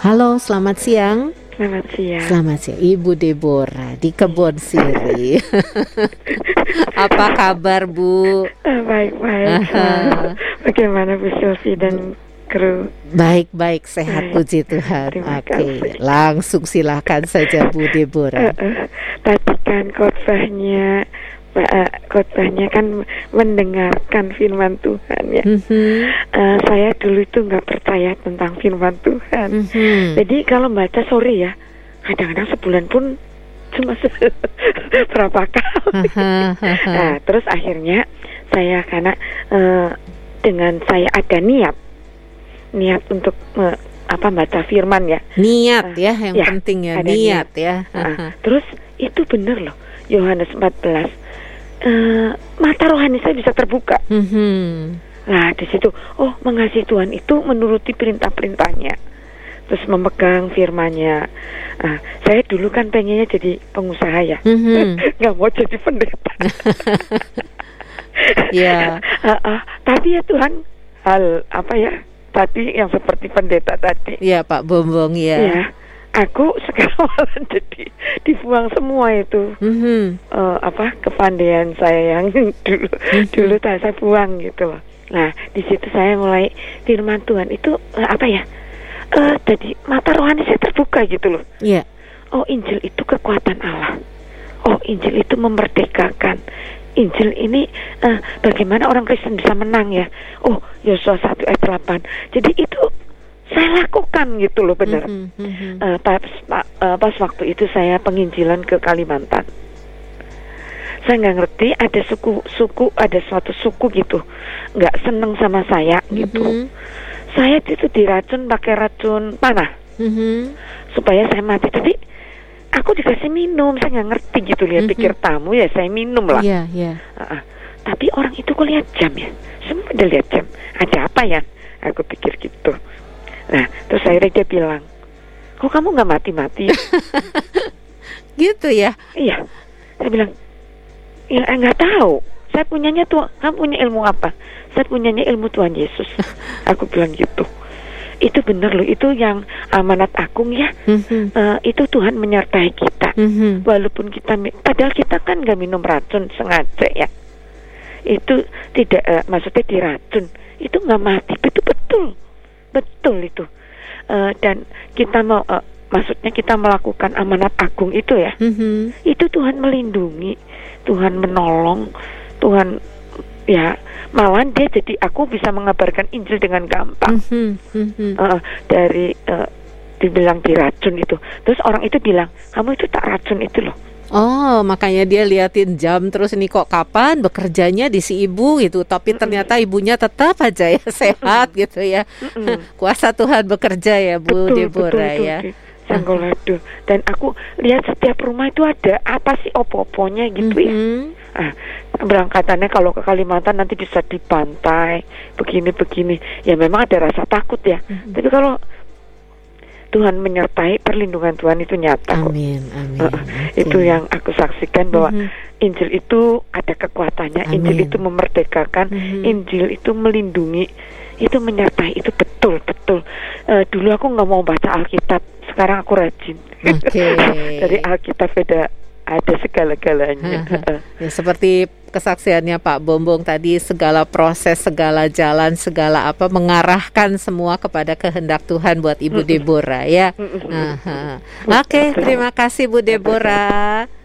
Halo, selamat siang. Selamat siang. Selamat siang, Ibu Deborah di Kebon Siri. Apa kabar Bu? Ah, baik baik. Aha. Bagaimana Bu Sylvie dan kru? Baik-baik, sehat Baik. puji Tuhan. Terima Oke, kasih. langsung silakan saja Bu Eh, Deborah. eh, tadi kan khotbahnya eh, khotbahnya kan mendengarkan firman Tuhan ya. Mhm, Eh, saya dulu itu nggak percaya tentang firman Tuhan. mhm. Jadi kalau baca sorry ya, kadang-kadang sebulan pun cuma se- berapa kali. Haha. Nah, terus akhirnya saya karena eh, dengan saya ada niat, niat untuk eh, apa baca firman ya. Niat ya yang Ya, penting ya, ada niat ya. Haha. terus itu benar loh, Yohanes 14. Eh, mata rohani saya bisa terbuka. Mhm. Nah, di situ, oh mengasihi Tuhan itu menuruti perintah-perintahnya. Terus memegang firmannya. Nah, saya dulu kan pengennya jadi pengusaha ya. Mhm. nggak mau jadi pendeta. Ya. Ah, ah, tapi ya Tuhan hal apa ya tadi yang seperti pendeta tadi Ya Pak Bombong ya, ya. Aku sekarang jadi dibuang semua itu Mhm. eh, apa kepandaian saya yang dulu dulu tak saya buang gitu loh. Nah di situ saya mulai firman Tuhan itu eh, apa ya eh jadi mata rohani saya terbuka gitu loh. Ya. Oh Injil itu kekuatan Allah. Oh Injil itu memerdekakan. Injil ini eh, bagaimana orang Kristen bisa menang ya? Oh Yosua 1 ayat 8. Jadi itu saya lakukan gitu loh benar. Mhm, mhm. Eh, pas, pa- eh, pas waktu itu saya penginjilan ke Kalimantan. Saya nggak ngerti ada suku suku ada suatu suku gitu nggak seneng sama saya gitu. Mhm. Saya itu diracun pakai racun panah Mhm. supaya saya mati tapi aku dikasih minum saya nggak ngerti gitu lihat Mhm. pikir tamu ya saya minum lah Iya, iya. Ah, ah. tapi orang itu kok lihat jam ya semua udah lihat jam ada apa ya aku pikir gitu nah terus akhirnya dia bilang kok kamu nggak mati mati Gitu ya. iya. Saya bilang ya eh, nggak tahu. Saya punyanya tuh kamu punya ilmu apa? Saya punyanya ilmu Tuhan Yesus. Aku bilang gitu. Itu benar loh itu yang amanat agung ya. Mhm. Eh, itu Tuhan menyertai kita. Mhm. walaupun kita padahal kita kan nggak minum racun sengaja ya. Itu tidak eh, maksudnya diracun. Itu nggak mati itu betul itu Eh, dan kita mau eh, maksudnya kita melakukan amanat agung itu ya Mhm. itu Tuhan melindungi Tuhan menolong Tuhan ya malahan dia jadi aku bisa mengabarkan Injil dengan gampang Mhm. Mhm. Eh, dari eh, dibilang diracun itu terus orang itu bilang kamu itu tak racun itu loh Oh, makanya dia liatin jam terus ini kok kapan bekerjanya di si ibu gitu. Tapi ternyata ibunya tetap aja ya sehat gitu ya. Kuasa Tuhan bekerja ya Bu betul Deborah betul ya. di Sanggolado dan aku lihat setiap rumah itu ada apa sih opo-oponya gitu ya Mhm. ah, berangkatannya kalau ke Kalimantan nanti bisa di pantai begini-begini ya memang ada rasa takut ya Mhm. tapi kalau Tuhan menyertai perlindungan Tuhan itu nyata kok Amin, amin. Uh, itu yang aku saksikan bahwa Mhm. Injil itu ada kekuatannya, Injil Amin. itu memerdekakan, Mhm. Injil itu melindungi, itu menyertai, itu betul betul. Eh, dulu aku nggak mau baca Alkitab, sekarang aku rajin. Oke. Dari Alkitab ada ada segala-galanya. Ya, seperti kesaksiannya Pak Bombong tadi segala proses, segala jalan, segala apa mengarahkan semua kepada kehendak Tuhan buat Ibu Deborah ya. Oke, terima kasih Bu Deborah.